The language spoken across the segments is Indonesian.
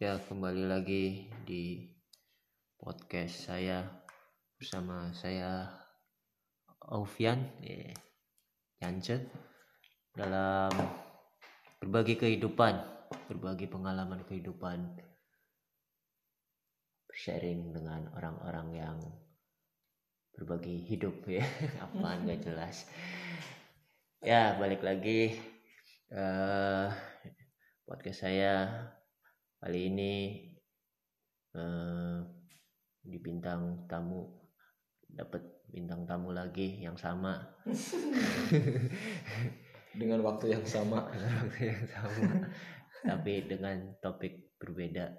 Ya, kembali lagi di podcast saya bersama saya Aufian eh, Jansen dalam berbagi kehidupan, berbagi pengalaman kehidupan, sharing dengan orang-orang yang berbagi hidup ya, apaan gak jelas. Ya, balik lagi eh podcast saya kali ini eh, di bintang tamu dapat bintang tamu lagi yang sama. Dengan waktu yang sama. Yang sama. Tapi dengan topik berbeda.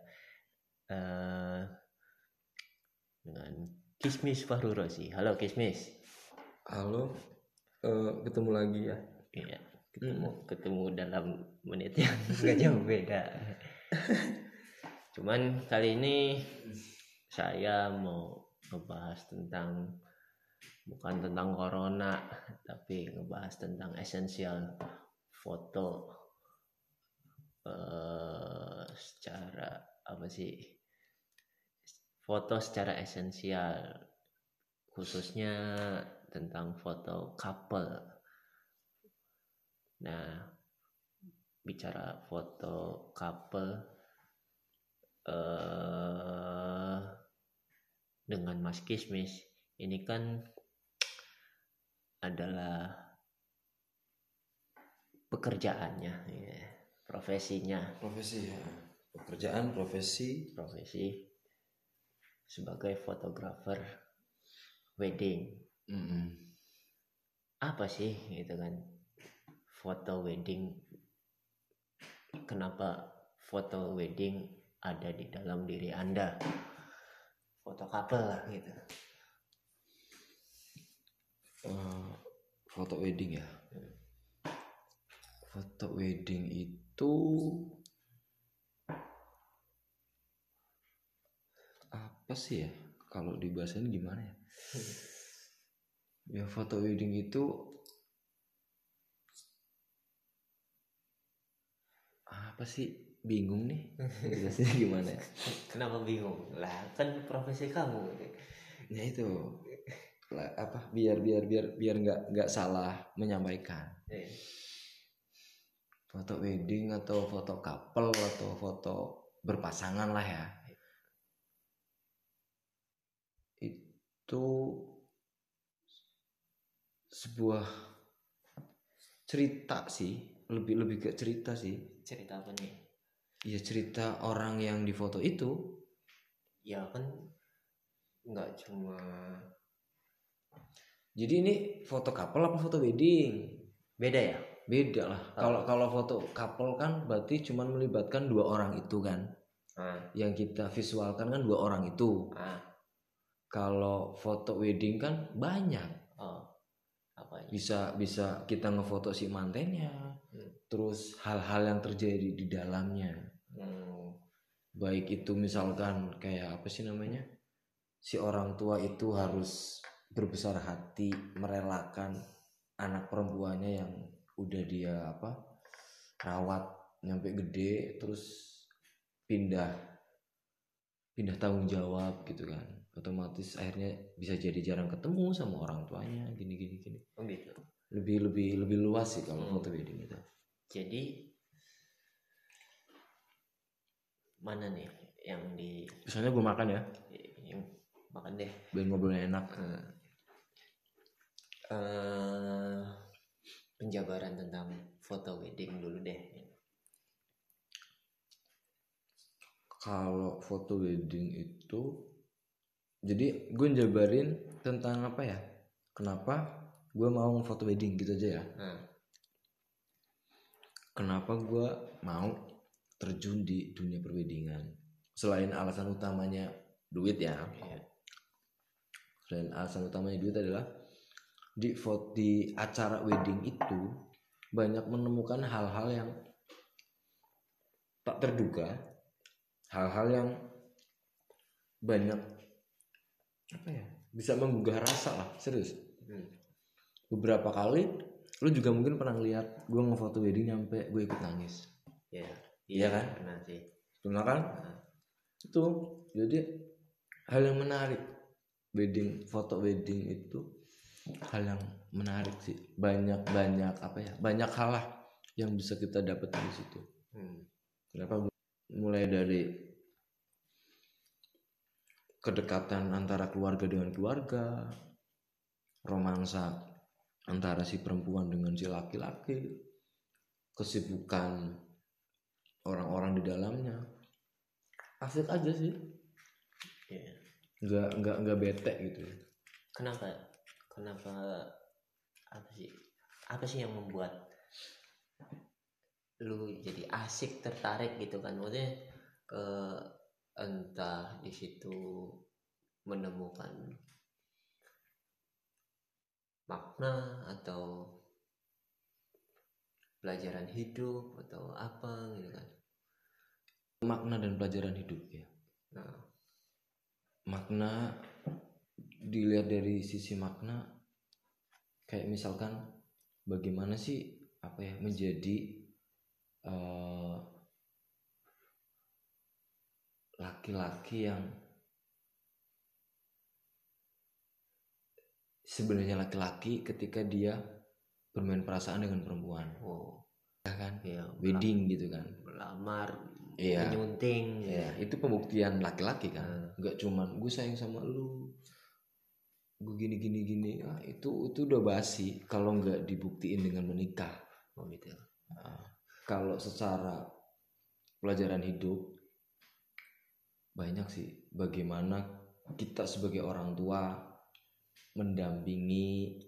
Eh, dengan Kismis Fahru Rosi halo Kismis. Halo. Eh, ketemu lagi ya? Iya. Ketemu. Ketemu dalam menit yang gak jauh beda cuman kali ini saya mau ngebahas tentang bukan tentang corona tapi ngebahas tentang esensial foto eh, secara apa sih foto secara esensial khususnya tentang foto couple. Nah bicara foto couple eh dengan Mas Kismis ini kan adalah pekerjaannya ya, profesinya. Profesi ya. Pekerjaan profesi. Profesi sebagai fotografer wedding. Mm-mm. apa sih gitu kan foto wedding kenapa foto wedding ada di dalam diri anda? Foto couple lah gitu. Eh, foto wedding ya? Foto wedding itu apa sih ya? Kalau dibahasin gimana ya? Ya foto wedding itu apa sih? Bingung nih. Jelasinnya gimana ya? Kenapa bingung? Lah kan profesi kamu. Ya itu. Lah, apa? Biar biar biar biar nggak nggak salah menyampaikan. Eh, foto wedding atau foto couple atau foto berpasangan lah ya. Itu sebuah cerita sih. Lebih lebih ke cerita sih cerita apa nih? Ya cerita orang yang difoto itu. Ya kan nggak cuma jadi ini foto couple apa foto wedding? Beda ya? Beda lah. Kalau kalau foto couple kan berarti cuman melibatkan dua orang itu kan? Ah, yang kita visualkan kan dua orang itu. Ah. Kalau foto wedding kan banyak. oh bisa bisa kita ngefoto si mantennya Hmm. terus hal-hal yang terjadi di dalamnya. Hmm, baik itu misalkan kayak apa sih namanya? Si orang tua itu harus berbesar hati merelakan anak perempuannya yang udah dia apa rawat nyampe gede terus pindah pindah tanggung jawab gitu kan otomatis akhirnya bisa jadi jarang ketemu sama orang tuanya gini gini gini. Oh gitu. Lebih lebih lebih luas sih kalau Hmm. foto wedding itu jadi mana nih yang di misalnya gue makan ya. Yang makan deh. Biar ngobrolnya enak. Eh penjabaran tentang foto wedding dulu deh. Kalau foto wedding itu jadi gue jabarin tentang apa ya? Kenapa gue mau foto wedding gitu aja ya. Nah, kenapa gue mau terjun di dunia perwedingan selain alasan utamanya duit ya. Iya. selain alasan utamanya duit adalah di foto di acara wedding itu banyak menemukan hal-hal yang tak terduga hal-hal yang banyak apa ya bisa menggugah rasa lah serius Hmm. beberapa kali lu juga mungkin pernah lihat gue ngefoto wedding nyampe gue ikut nangis ya Iya kan? pernah sih Benar kan? Itu jadi hal yang menarik wedding foto wedding itu hal yang menarik sih banyak banyak apa ya banyak hal lah yang bisa kita dapat dari situ Hmm. kenapa mulai dari kedekatan antara keluarga dengan keluarga romansa antara si perempuan dengan si laki-laki kesibukan orang-orang di dalamnya asik aja sih Iya. nggak nggak nggak bete gitu Kenapa? Kenapa? Apa sih? Apa sih yang membuat lu jadi asik tertarik gitu kan? Maksudnya eh, entah di situ menemukan makna atau pelajaran hidup atau apa gitu kan? makna dan pelajaran hidup ya Nah, makna dilihat dari sisi makna kayak misalkan bagaimana sih apa ya menjadi eh, laki-laki yang sebenarnya laki-laki ketika dia bermain perasaan dengan perempuan. Oh, ya kan? Ya wedding gitu kan. melamar, Iya. menyunting, ya itu pembuktian laki-laki kan. Hmm. nggak cuman gue sayang sama lu gue gini gini gini. Ah itu itu udah basi kalau nggak dibuktiin dengan menikah. Oh gitu. Nah, kalau secara pelajaran hidup banyak sih bagaimana kita sebagai orang tua mendampingi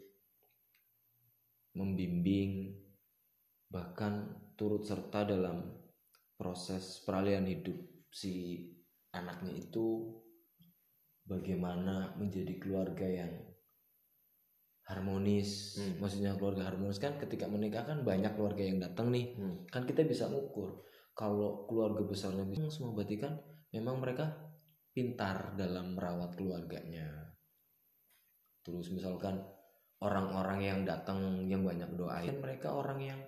membimbing bahkan turut serta dalam proses peralihan hidup si anaknya itu bagaimana menjadi keluarga yang harmonis Hmm. maksudnya keluarga harmonis kan ketika menikah kan banyak keluarga yang datang nih Hmm. kan kita bisa ngukur kalau keluarga besarnya semua berarti kan memang mereka pintar dalam merawat keluarganya. Terus misalkan orang-orang yang datang yang banyak doain mereka orang yang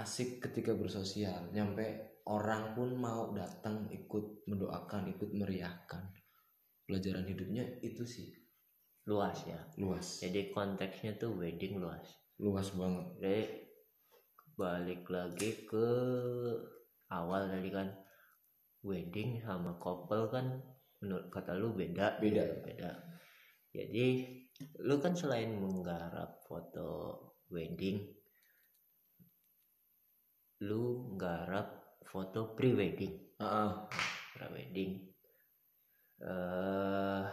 asik ketika bersosial. Nyampe orang pun mau datang ikut mendoakan ikut meriahkan. Pelajaran hidupnya itu sih. Luas ya. luas. Jadi konteksnya tuh wedding luas. luas banget. Jadi balik lagi ke awal tadi kan wedding sama couple kan menurut kata lu beda Beda. beda. Jadi lu kan selain menggarap foto wedding lu nggarap foto pre wedding Ah, ah. pre wedding eh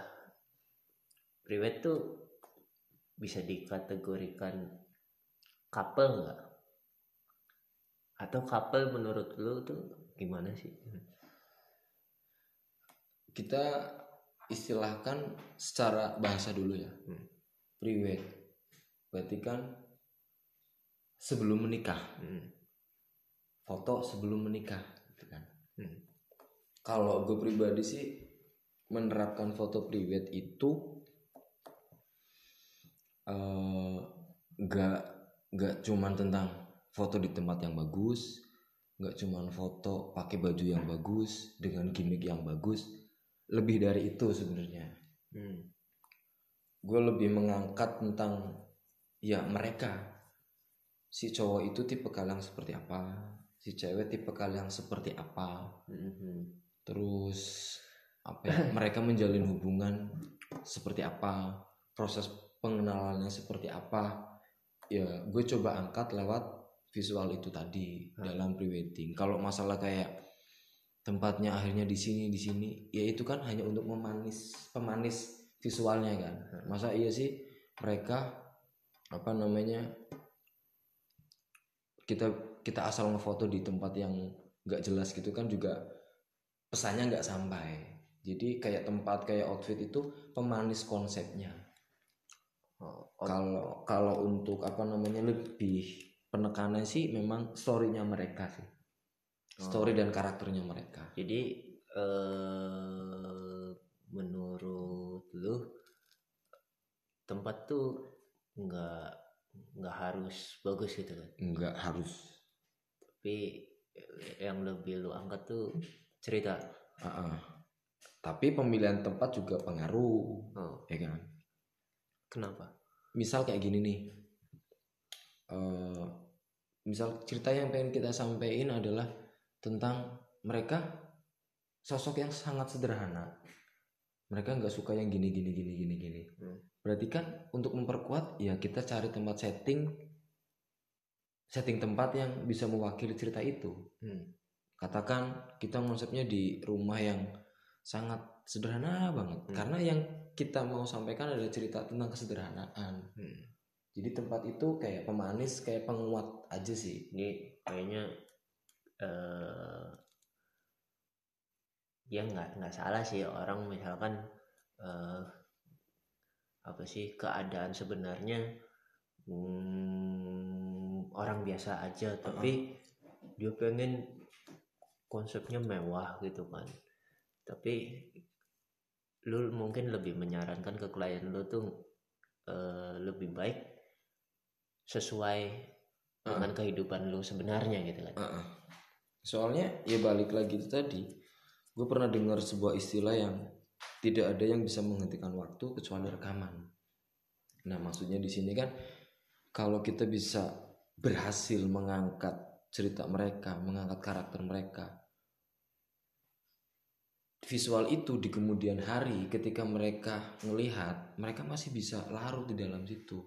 prewed tuh bisa dikategorikan couple nggak? Atau couple menurut lu tuh gimana sih kita istilahkan secara bahasa dulu ya Hmm. pre-wed berarti kan sebelum menikah Hmm. foto sebelum menikah gitu kan Hmm. kalau gue pribadi sih menerapkan foto pre-wed itu eh, nggak nggak cuman tentang foto di tempat yang bagus nggak cuman foto pakai baju yang bagus dengan gimmick yang bagus lebih dari itu sebenarnya Hmm. gue lebih mengangkat tentang ya mereka si cowok itu tipe yang seperti apa si cewek tipe yang seperti apa Mhm. terus apa ya, mereka menjalin hubungan seperti apa proses pengenalannya seperti apa ya gue coba angkat lewat visual itu tadi Hmm. dalam prewedding kalau masalah kayak tempatnya akhirnya di sini di sini. Ya itu kan hanya untuk memanis pemanis visualnya kan. Masa iya sih mereka apa namanya kita kita asal ngefoto di tempat yang nggak jelas gitu kan juga pesannya nggak sampai. Jadi kayak tempat kayak outfit itu pemanis konsepnya. Oh, oh, kalau kalau untuk apa namanya lebih penekannya sih memang storynya mereka sih story dan karakternya mereka. Jadi eh menurut lu tempat tuh nggak nggak harus bagus gitu kan? Nggak harus. Tapi yang lebih lu angkat tuh cerita. Ah, ah. tapi pemilihan tempat juga pengaruh oh. ya kan? Kenapa? Misal kayak gini nih. Eh, misal cerita yang pengen kita sampaikan adalah tentang mereka sosok yang sangat sederhana mereka nggak suka yang gini gini gini gini gini Hmm. berarti kan untuk memperkuat ya kita cari tempat setting setting tempat yang bisa mewakili cerita itu hmm. katakan kita konsepnya di rumah yang sangat sederhana banget Hmm. karena yang kita mau sampaikan adalah cerita tentang kesederhanaan Hmm. jadi tempat itu kayak pemanis kayak penguat aja sih ini kayaknya eh ya nggak nggak salah sih orang misalkan eh apa sih keadaan sebenarnya hmm, orang biasa aja tapi dia pengen konsepnya mewah gitu kan. Tapi lu mungkin lebih menyarankan ke klien lu tuh eh, lebih baik sesuai dengan kehidupan lu sebenarnya gitu kan. Uh-uh. Soalnya ya balik lagi itu tadi gue pernah dengar sebuah istilah yang tidak ada yang bisa menghentikan waktu kecuali rekaman. Nah maksudnya di sini kan kalau kita bisa berhasil mengangkat cerita mereka mengangkat karakter mereka visual itu di kemudian hari ketika mereka melihat mereka masih bisa larut di dalam situ.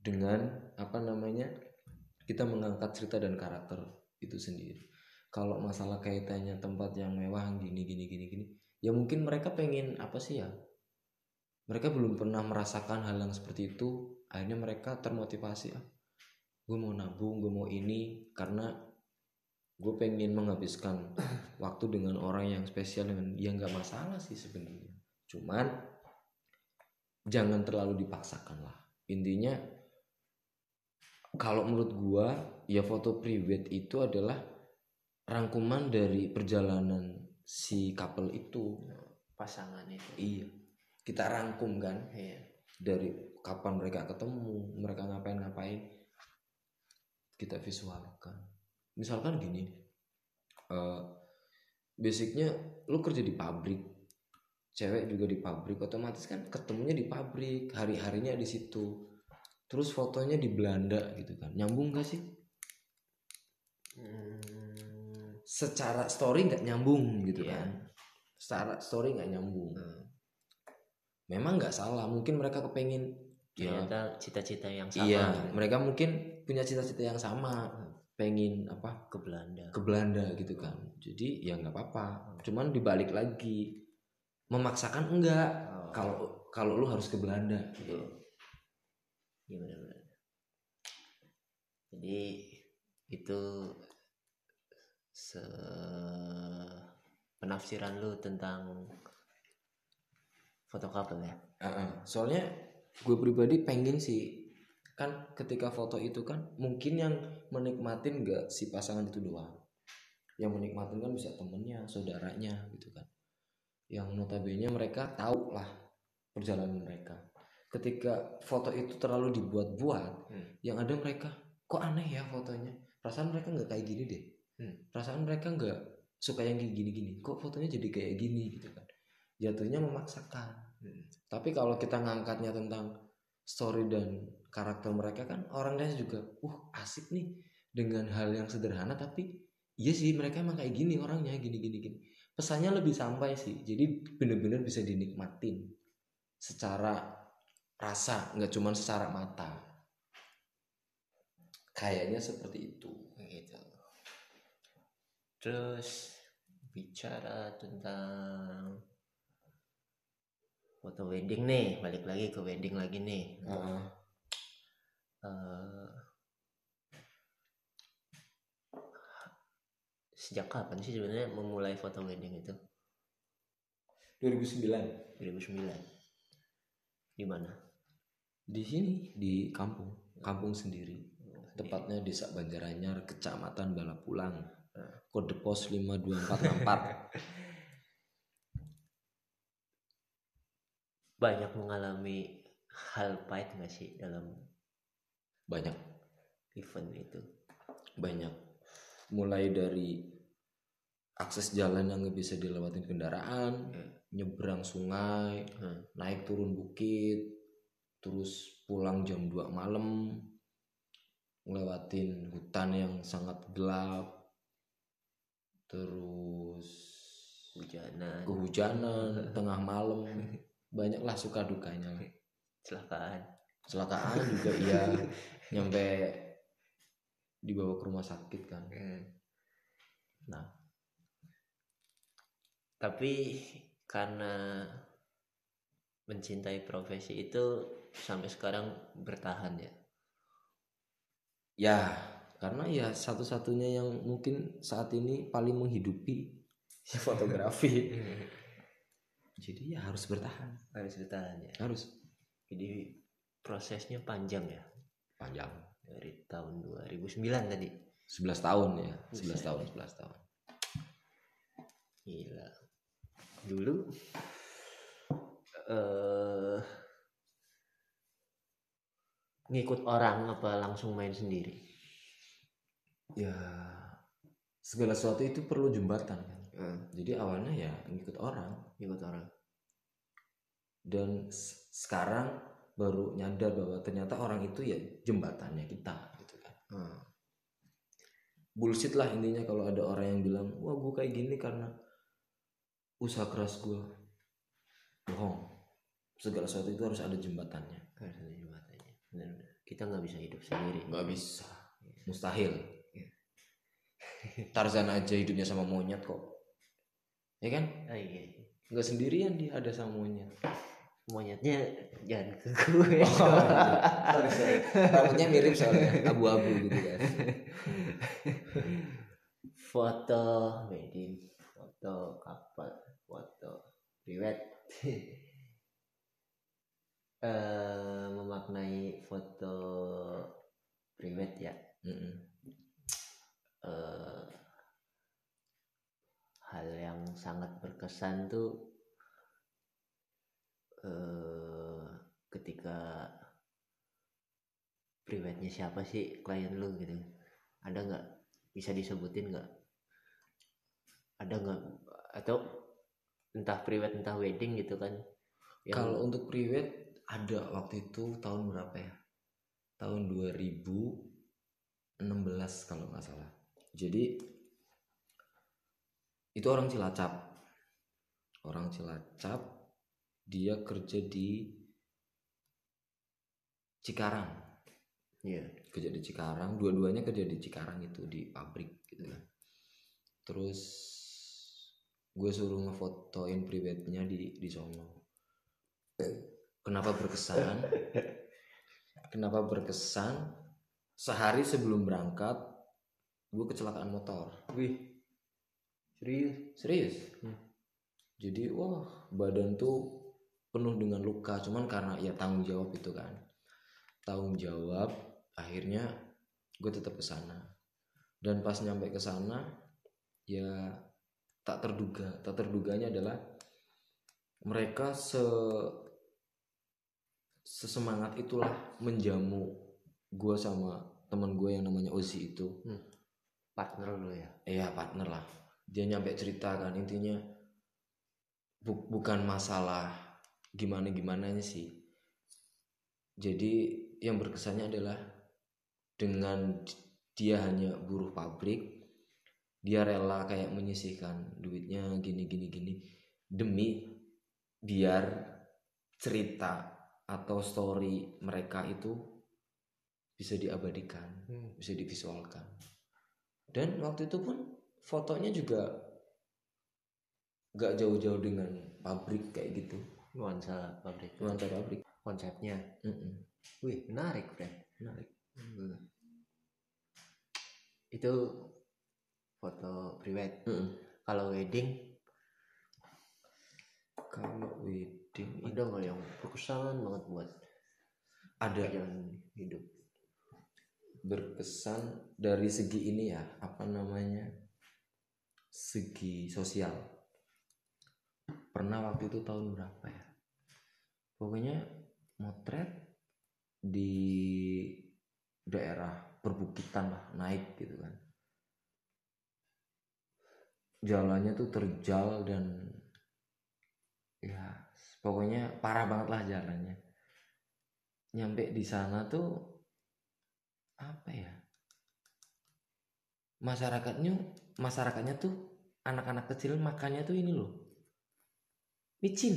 Dengan apa namanya kita mengangkat cerita dan karakter itu sendiri. Kalau masalah kaitannya tempat yang mewah gini gini gini gini ya mungkin mereka pengen apa sih ya? Mereka belum pernah merasakan hal yang seperti itu akhirnya mereka termotivasi ah gue mau nabung gue mau ini karena gue pengen menghabiskan waktu dengan orang yang spesial dengan ya nggak masalah sih sebenarnya. Cuman jangan terlalu dipaksakan lah. Intinya kalau menurut gua ya foto private itu adalah rangkuman dari perjalanan si couple itu. Pasangan itu. Iya. Kita rangkum kan? Iya. Dari kapan mereka ketemu mereka ngapain-ngapain. Kita visualkan. Misalkan gini eh basicnya lu kerja di pabrik cewek juga di pabrik otomatis kan ketemunya di pabrik hari-harinya di situ terus fotonya di Belanda gitu kan. Nyambung gak sih? Hmm, secara story nggak nyambung gitu Iya. kan. Secara story nggak nyambung. Hmm. memang nggak salah. Mungkin mereka kepengen ya ternyata cita-cita yang sama iya gitu. mereka mungkin punya cita-cita yang sama pengen apa ke Belanda. ke Belanda gitu kan. Jadi ya nggak apa-apa. Cuman dibalik lagi memaksakan enggak. Oh, kalau kalau lu harus ke Belanda gitu iya benar-benar. Jadi itu se penafsiran lu tentang foto couple ya? Soalnya gue pribadi pengen sih kan ketika foto itu kan mungkin yang menikmatin nggak si pasangan itu doang. Yang menikmatin kan bisa temennya saudaranya gitu kan. Yang notabene mereka tahu lah perjalanan mereka ketika foto itu terlalu dibuat-buat Hmm. yang ada mereka kok aneh ya fotonya perasaan mereka nggak kayak gini deh Hmm. perasaan mereka nggak suka yang kayak gini-gini kok fotonya jadi kayak gini gitu kan jatuhnya memaksakan Hmm. tapi kalau kita ngangkatnya tentang story dan karakter mereka kan orang lain juga, uh asik nih dengan hal yang sederhana tapi iya sih mereka emang kayak gini orangnya gini gini gini. Pesannya lebih sampai sih, jadi bener-bener bisa dinikmatin secara rasa, nggak cuman secara mata. Kayaknya seperti itu. gitu terus bicara tentang foto wedding nih balik lagi ke wedding lagi nih Heeh. Eh, sejak kapan sih sebenarnya memulai foto wedding itu 2009 2009 di mana di sini di kampung, kampung sendiri. Tepatnya Desa Banjaranyar, Kecamatan Balapulang. Kode pos 52464. banyak mengalami hal pahit nggak sih dalam Banyak, event itu banyak. mulai dari akses jalan yang nggak bisa dilewatin kendaraan Ya. nyebrang sungai Hmm. naik turun bukit terus pulang jam 2 malam ngelewatin hutan yang sangat gelap. Terus hujanan kehujanan tengah malam. Banyaklah suka dukanya lah. kecelakaan. Kecelakaan juga iya. Nyampe dibawa ke rumah sakit kan. Nah. Tapi karena mencintai profesi itu sampai sekarang bertahan ya? Ya karena ya satu-satunya yang mungkin saat ini paling menghidupi si fotografi. Jadi ya harus bertahan. Harus bertahan ya? Harus. Jadi prosesnya panjang ya? Panjang. Dari tahun 2009 tadi? 11 tahun ya 11 tahun 11 tahun. Gila. Dulu eh ngikut orang apa langsung main sendiri? Ya segala sesuatu itu perlu jembatan kan. Jadi awalnya ya ngikut orang. Ngikut orang. Dan sekarang baru nyadar bahwa ternyata orang itu ya jembatannya kita gitu kan. Hmm. bullshit lah intinya kalau ada orang yang bilang wah gue kayak gini karena usaha keras gue bohong segala sesuatu itu harus ada jembatannya. Harus ada jembatannya. Benar-benar kita nggak bisa hidup sendiri. Nggak bisa. Mustahil. Iya. Tarzan aja hidupnya sama monyet kok. Ya kan? Ah, iya, iya. nggak sendirian dia ada sama monyet. Monyetnya jangan ke gue. Oh, sorry, sorry. rambutnya mirip soalnya. Abu-abu gitu kan foto wedding foto couple foto priwet eh memaknai foto priwet ya? Mm-mm. eh hal yang sangat berkesan tuh eh ketika priwetnya siapa sih klien lu gitu? Ada nggak? Bisa disebutin nggak? Ada nggak? Atau entah priwet entah wedding gitu kan? Yang Kalau untuk priwet ada waktu itu tahun berapa ya? Tahun 2016 kalau nggak salah. Jadi itu orang Cilacap. Orang Cilacap dia kerja di Cikarang. iya Kerja di Cikarang, dua-duanya kerja di Cikarang itu di pabrik gitu kan. Terus gue suruh ngefotoin priwetnya di di sono. Kenapa berkesan? Kenapa berkesan? Sehari sebelum berangkat, gue kecelakaan motor. wih serius Serius. Hmm. Jadi wah badan tuh penuh dengan luka. Cuman karena ya tanggung jawab itu kan. Tanggung jawab. Akhirnya gue tetap ke sana. Dan pas nyampe ke sana, ya tak terduga. Tak terduganya adalah mereka se sesemangat itulah menjamu gue sama teman gue yang namanya Ozi itu partner lu ya Iya partner lah. Dia nyampe cerita kan intinya bu- bukan masalah gimana gimana sih. Jadi yang berkesannya adalah dengan dia hanya buruh pabrik, dia rela kayak menyisihkan duitnya gini gini gini demi biar cerita atau story mereka itu bisa diabadikan, bisa divisualkan. Dan waktu itu pun fotonya juga gak jauh-jauh dengan pabrik kayak gitu. Nuansa pabrik. Nuansa pabrik. Konsepnya. Mm-mm. wih menarik friend menarik. Hmm. itu foto priwet Mm-mm. kalau wedding? Kalau wedding ada nggak yang berkesan banget buat ada. perjalanan hidup? Berkesan dari segi ini ya apa namanya segi sosial. Pernah waktu itu tahun berapa ya? Pokoknya motret di daerah perbukitan lah naik gitu kan. Jalannya tuh terjal dan ya pokoknya parah banget lah jalannya. Nyampe di sana tuh apa ya? Masyarakatnya masyarakatnya tuh anak-anak kecil makannya tuh ini loh. Micin.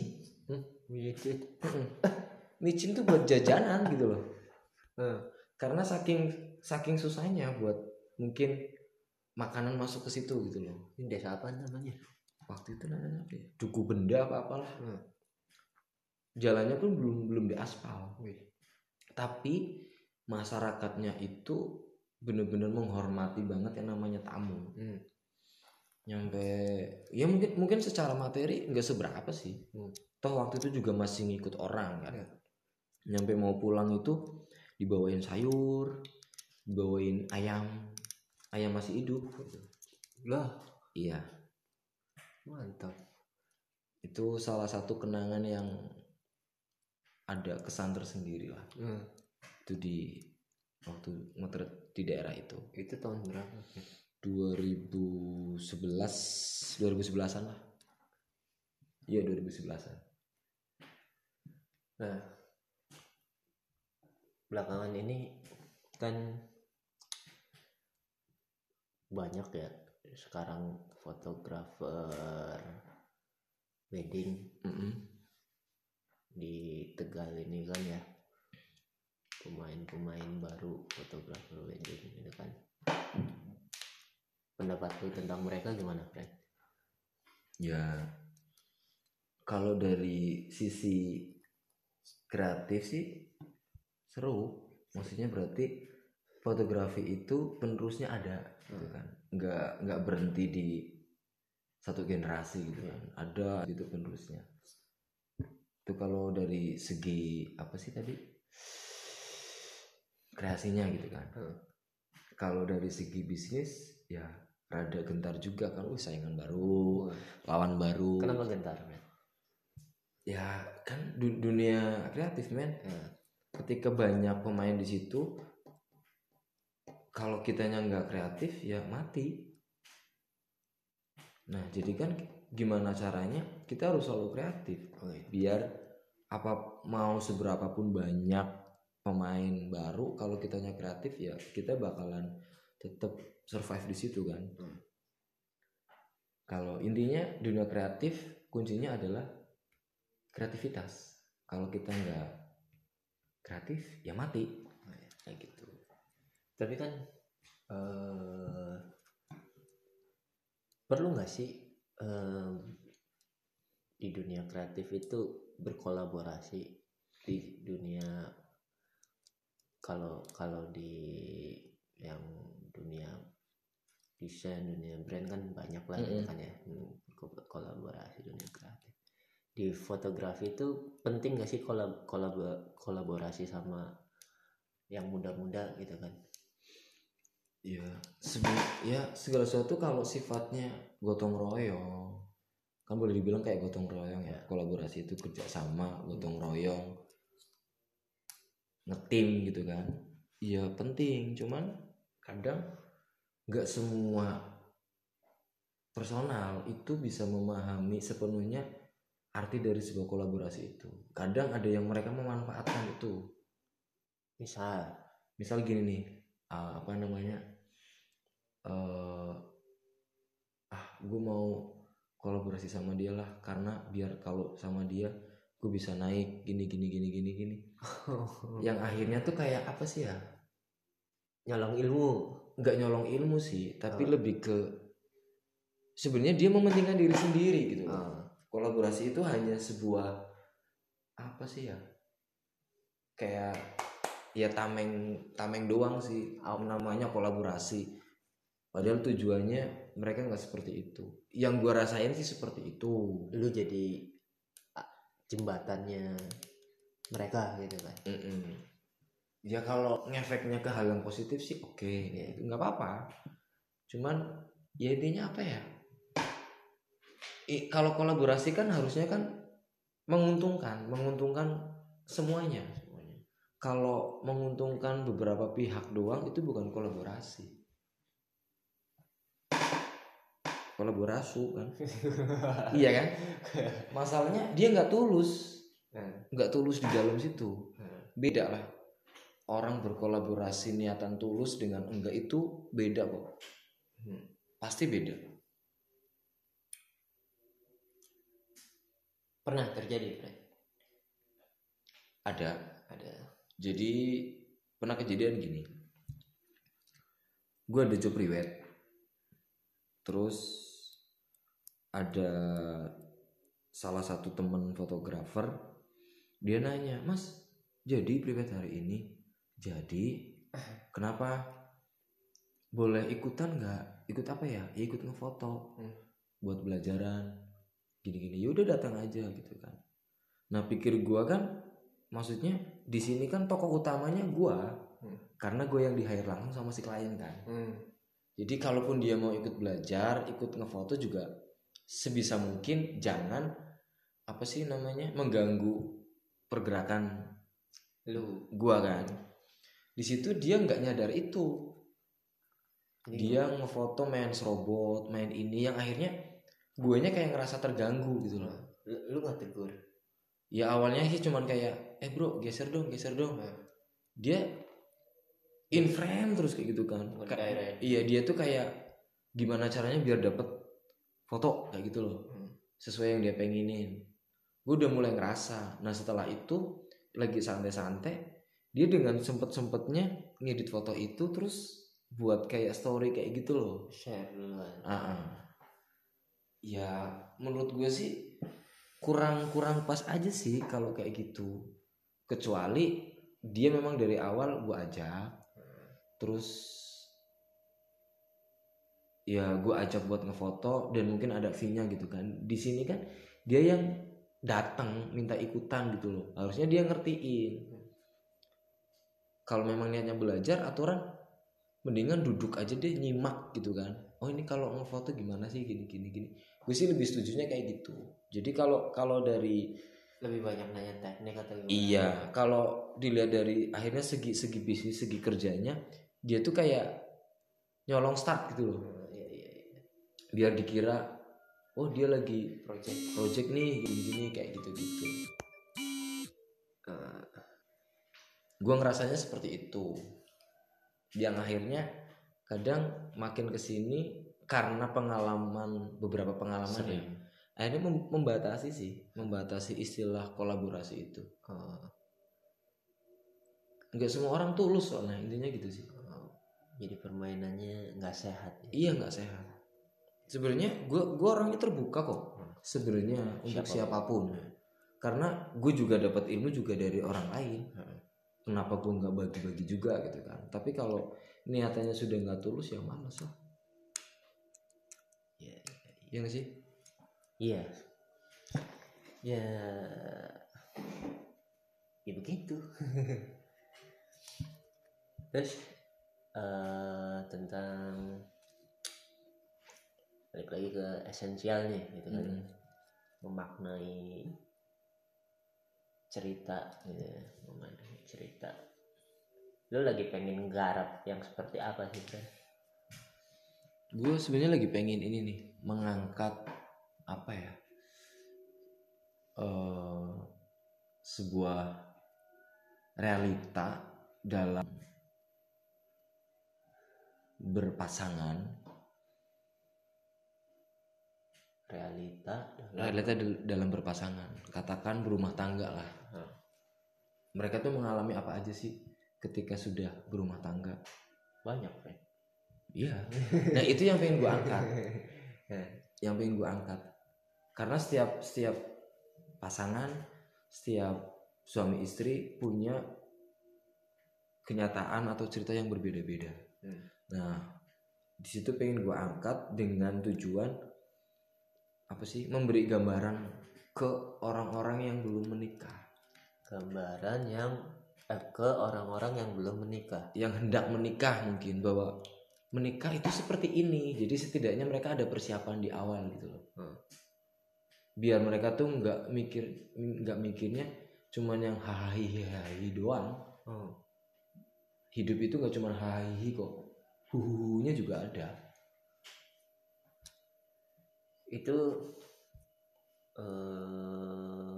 Gitu. micin. Tuh buat jajanan gitu loh. Eh, karena saking saking susahnya buat mungkin makanan masuk ke situ gitu loh. Ini desa apa namanya? waktu itu namanya apa ya? Duku benda apa apalah. Hmm. Jalannya pun belum belum diaspal Wih. tapi masyarakatnya itu bener-bener menghormati banget yang namanya tamu Hmm. nyampe ya mungkin mungkin secara materi nggak seberapa sih Hmm. toh waktu itu juga masih ngikut orang kan Ya. nyampe mau pulang itu dibawain sayur dibawain ayam ayam masih hidup. Lah, iya mantap. itu salah satu kenangan yang ada kesan tersendiri lah Hmm. itu di waktu motret di daerah itu Itu tahun berapa? 2011 2011an lah iya 2011an Nah, belakangan ini kan banyak ya sekarang fotografer wedding Mm-mm. Di Tegal ini kan ya. Pemain-pemain baru fotografer wedding gitu kan. Pendapat lu tentang mereka gimana Fred? ya kalau dari sisi kreatif sih seru. Maksudnya berarti fotografi itu penerusnya ada gitu kan. Nggak nggak berhenti di satu generasi gitu kan. Ada gitu penerusnya itu kalau dari segi apa sih tadi? Kreasinya gitu kan. Hmm. kalau dari segi bisnis ya rada gentar juga kan. Wih saingan baru Wah, lawan baru. Kenapa gentar Fred? ya kan du- dunia kreatif men. Ya. ketika banyak pemain di situ kalau kitanya nggak kreatif ya mati nah jadi kan gimana caranya kita harus selalu kreatif iya. biar apa mau seberapapun banyak pemain baru kalau kitanya kreatif ya kita bakalan tetap survive di situ kan Hmm. kalau intinya dunia kreatif kuncinya adalah kreativitas kalau kita nggak kreatif ya mati Nah, ya, kayak gitu. Tapi kan eh perlu nggak sih em, di dunia kreatif itu berkolaborasi? Di dunia kalau kalau di yang dunia desain dunia brand kan banyak lah gitu Mm-mm. kan ya Hmm, ko- kolaborasi dunia kreatif. Di fotografi itu penting gak sih kolab, kolab- kolaborasi sama yang muda-muda gitu kan ya sebe- ya segala sesuatu kalau sifatnya gotong royong. Kan boleh dibilang kayak gotong royong ya. Kolaborasi itu kerjasama gotong royong. Ngetim gitu kan. Iya penting. Cuman kadang nggak semua personal itu bisa memahami sepenuhnya arti dari sebuah kolaborasi itu. Kadang ada yang mereka memanfaatkan itu. Misal misal gini nih ah, apa namanya eh ah gue mau kolaborasi sama dia lah karena biar kalau sama dia gue bisa naik gini gini gini gini gini. Yang akhirnya tuh kayak apa sih ya? Nyolong ilmu. Nggak nyolong ilmu sih tapi Oh. lebih ke sebenarnya dia mementingkan diri sendiri gitu. Ah, kolaborasi itu hanya sebuah apa sih ya? Kayak ya tameng tameng doang sih namanya kolaborasi padahal tujuannya mereka nggak seperti itu. Yang gua rasain sih seperti itu. Lu jadi jembatannya mereka gitu kan? Mm-mm. ya kalau ngefeknya ke hal yang positif sih oke. Iya. itu nggak apa-apa. Cuman ya intinya apa ya? I- kalau kolaborasi kan harusnya kan menguntungkan menguntungkan semuanya. Semuanya. Kalau menguntungkan beberapa pihak doang itu bukan kolaborasi kolaborasi kan. Iya kan? Masalahnya dia nggak tulus. Nah, nggak tulus di dalam situ. Nah. beda lah. Orang berkolaborasi niatan tulus dengan enggak itu beda kok. Hmm. pasti beda. Pernah terjadi Fred? Ada. Ada. Jadi pernah kejadian gini. Gue ada job riwet terus ada salah satu temen fotografer dia nanya mas jadi priwet hari ini? Jadi. Kenapa? Boleh ikutan nggak? Ikut apa ya? Ya ikut ngefoto. Hmm. buat belajaran gini-gini. Yaudah datang aja gitu kan. Nah pikir gua kan maksudnya di sini kan tokoh utamanya gua Hmm. karena gue yang di hire langsung sama si klien kan. Hmm. Jadi kalaupun dia mau ikut belajar ikut ngefoto juga sebisa mungkin jangan apa sih namanya mengganggu pergerakan lu. gua kan. Di situ dia nggak nyadar itu. Jadi dia ngefoto main robot main ini yang akhirnya guanya kayak ngerasa terganggu gitu loh. Lu, lu nggak tegur? Ya awalnya sih cuman kayak eh bro geser dong geser dong. Nah, dia in frame terus kayak gitu kan. Ka- iya dia tuh kayak gimana caranya biar dapet foto kayak gitu loh. Hmm. sesuai yang dia pengenin. Gue udah mulai ngerasa. Nah setelah itu lagi santai-santai dia dengan sempet-sempetnya ngedit foto itu terus buat kayak story kayak gitu loh. Share duluan. Ah, ah. ya menurut gue sih kurang kurang pas aja sih kalau kayak gitu. Kecuali dia memang dari awal gue ajak terus ya gue ajak buat ngefoto dan mungkin ada fee-nya gitu kan. Di sini kan dia yang datang minta ikutan gitu loh. Harusnya dia ngertiin. Kalau memang niatnya belajar aturan mendingan duduk aja deh nyimak gitu kan. Oh ini kalau ngefoto gimana sih? Gini gini gini. Gue sih lebih setujunya kayak gitu. Jadi kalau kalau dari lebih banyak nanya teknik atau gimana? Iya kalau dilihat dari akhirnya segi segi bisnis segi kerjanya dia tuh kayak nyolong start gitu loh. Biar dikira oh dia lagi project project nih gini gini kayak gitu gitu Eh, gue ngerasanya seperti itu. Yang akhirnya kadang makin ke sini karena pengalaman beberapa pengalaman ya akhirnya mem- membatasi sih membatasi istilah kolaborasi itu. Oh, nggak semua orang tulus soalnya intinya gitu sih. Jadi permainannya nggak sehat ya? Iya nggak sehat. Sebenarnya gue gue orangnya terbuka kok. Sebenarnya untuk Siapa pun. siapa pun. Karena gue juga dapat ilmu juga dari orang lain. Heeh. kenapa gue nggak bagi-bagi juga gitu kan? Tapi kalau niatannya sudah nggak tulus ya males lah Iya, ya nggak sih? Iya. Ya ya begitu. Terus eh, tentang balik lagi ke esensial nih gitu kan Mm. memaknai cerita gitu ya memaknai cerita lu lagi pengen garap yang seperti apa sih Bro? gue sebenarnya lagi pengen ini nih mengangkat apa ya eh sebuah realita dalam berpasangan realita realita dal- dalam berpasangan. Katakan berumah tangga lah. Mereka tuh mengalami apa aja sih ketika sudah berumah tangga? Banyak Fred iya. Nah itu yang pengen gue angkat. Yang pengen gue angkat. Karena setiap setiap pasangan setiap suami istri punya kenyataan atau cerita yang berbeda-beda. Hmm. Nah di situ pengen gue angkat dengan tujuan apa sih memberi gambaran ke orang-orang yang belum menikah. Gambaran yang eh, ke orang-orang yang belum menikah. Yang hendak menikah mungkin bahwa menikah itu seperti ini jadi setidaknya mereka ada persiapan di awal gitu loh. Hmm. biar mereka tuh nggak mikir nggak mikirnya cuman yang hahaha doang. Oh. hidup itu nggak cuman hahaha kok huhuhunya juga ada itu eh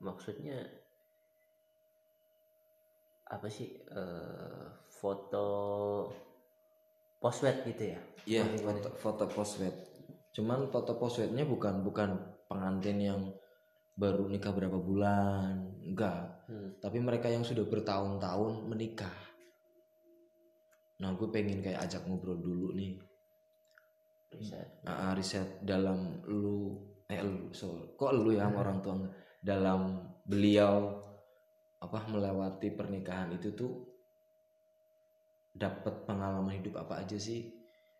maksudnya apa sih eh foto postwed gitu ya Iya, foto, foto postwed. Cuman foto postwednya bukan bukan pengantin yang baru nikah berapa bulan, enggak. Hmm. Tapi mereka yang sudah bertahun-tahun menikah. Nah, gue pengen kayak ajak ngobrol dulu nih, riset ah, riset dalam lu, eh lu, so, kok lu ya sama orang tua dalam beliau apa melewati pernikahan itu tuh dapat pengalaman hidup apa aja sih?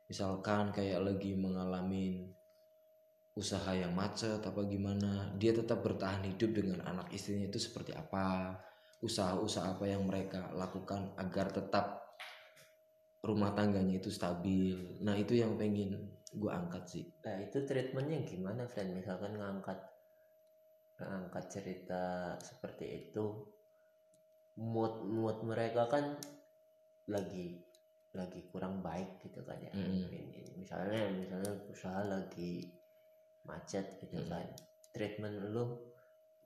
Misalkan kayak lagi mengalami usaha yang macet apa gimana, dia tetap bertahan hidup dengan anak istrinya itu seperti apa? Usaha-usaha apa yang mereka lakukan agar tetap rumah tangganya itu stabil. Nah, itu yang pengen gue angkat sih. nah itu treatmentnya gimana friend misalkan ngangkat ngangkat cerita seperti itu mood mood mereka kan lagi lagi kurang baik gitu kan ya misalnya misalnya usaha lagi macet gitu Mm. kan treatment lu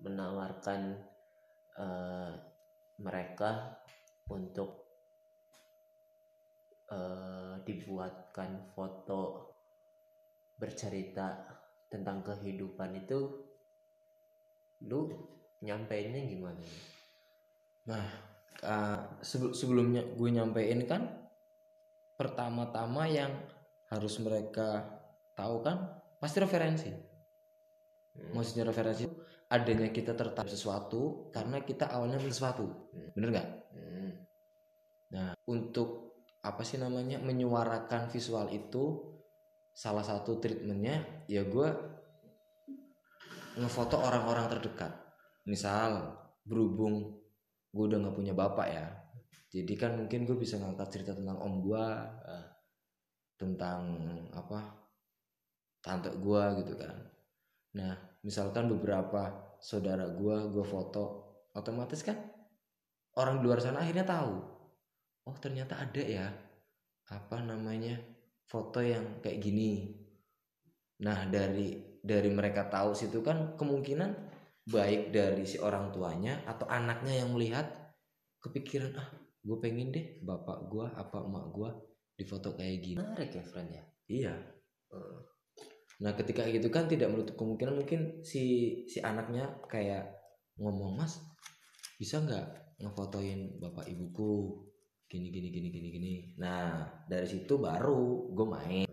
menawarkan eh, mereka untuk eh, dibuatkan foto bercerita tentang kehidupan itu lu nyampeinnya gimana Nah, uh, sebel- sebelumnya gue nyampein kan pertama-tama yang harus mereka tahu kan pasti referensi. Hmm. Maksudnya referensi adanya kita tertarik sesuatu karena kita awalnya sesuatu. Hmm. Bener nggak? Hmm. Nah, untuk apa sih namanya menyuarakan visual itu salah satu treatmentnya ya gue ngefoto orang-orang terdekat. Misal berhubung gue udah nggak punya bapak ya, jadi kan mungkin gue bisa ngangkat cerita tentang om gue, Ah. tentang apa tante gue gitu kan. Nah, misalkan beberapa saudara gue gue foto, otomatis kan orang di luar sana akhirnya tahu oh ternyata ada ya. Apa namanya? Foto yang kayak gini. Nah dari dari mereka tahu situ kan kemungkinan baik dari si orang tuanya atau anaknya yang melihat kepikiran ah gue pengen deh bapak gue apa emak gue difoto kayak gini. Menarik ya friend ya? Iya. Eh, nah ketika gitu kan tidak menutup kemungkinan mungkin si si anaknya kayak ngomong mas bisa nggak ngefotoin bapak ibuku gini gini gini gini gini. Nah dari situ baru gue main.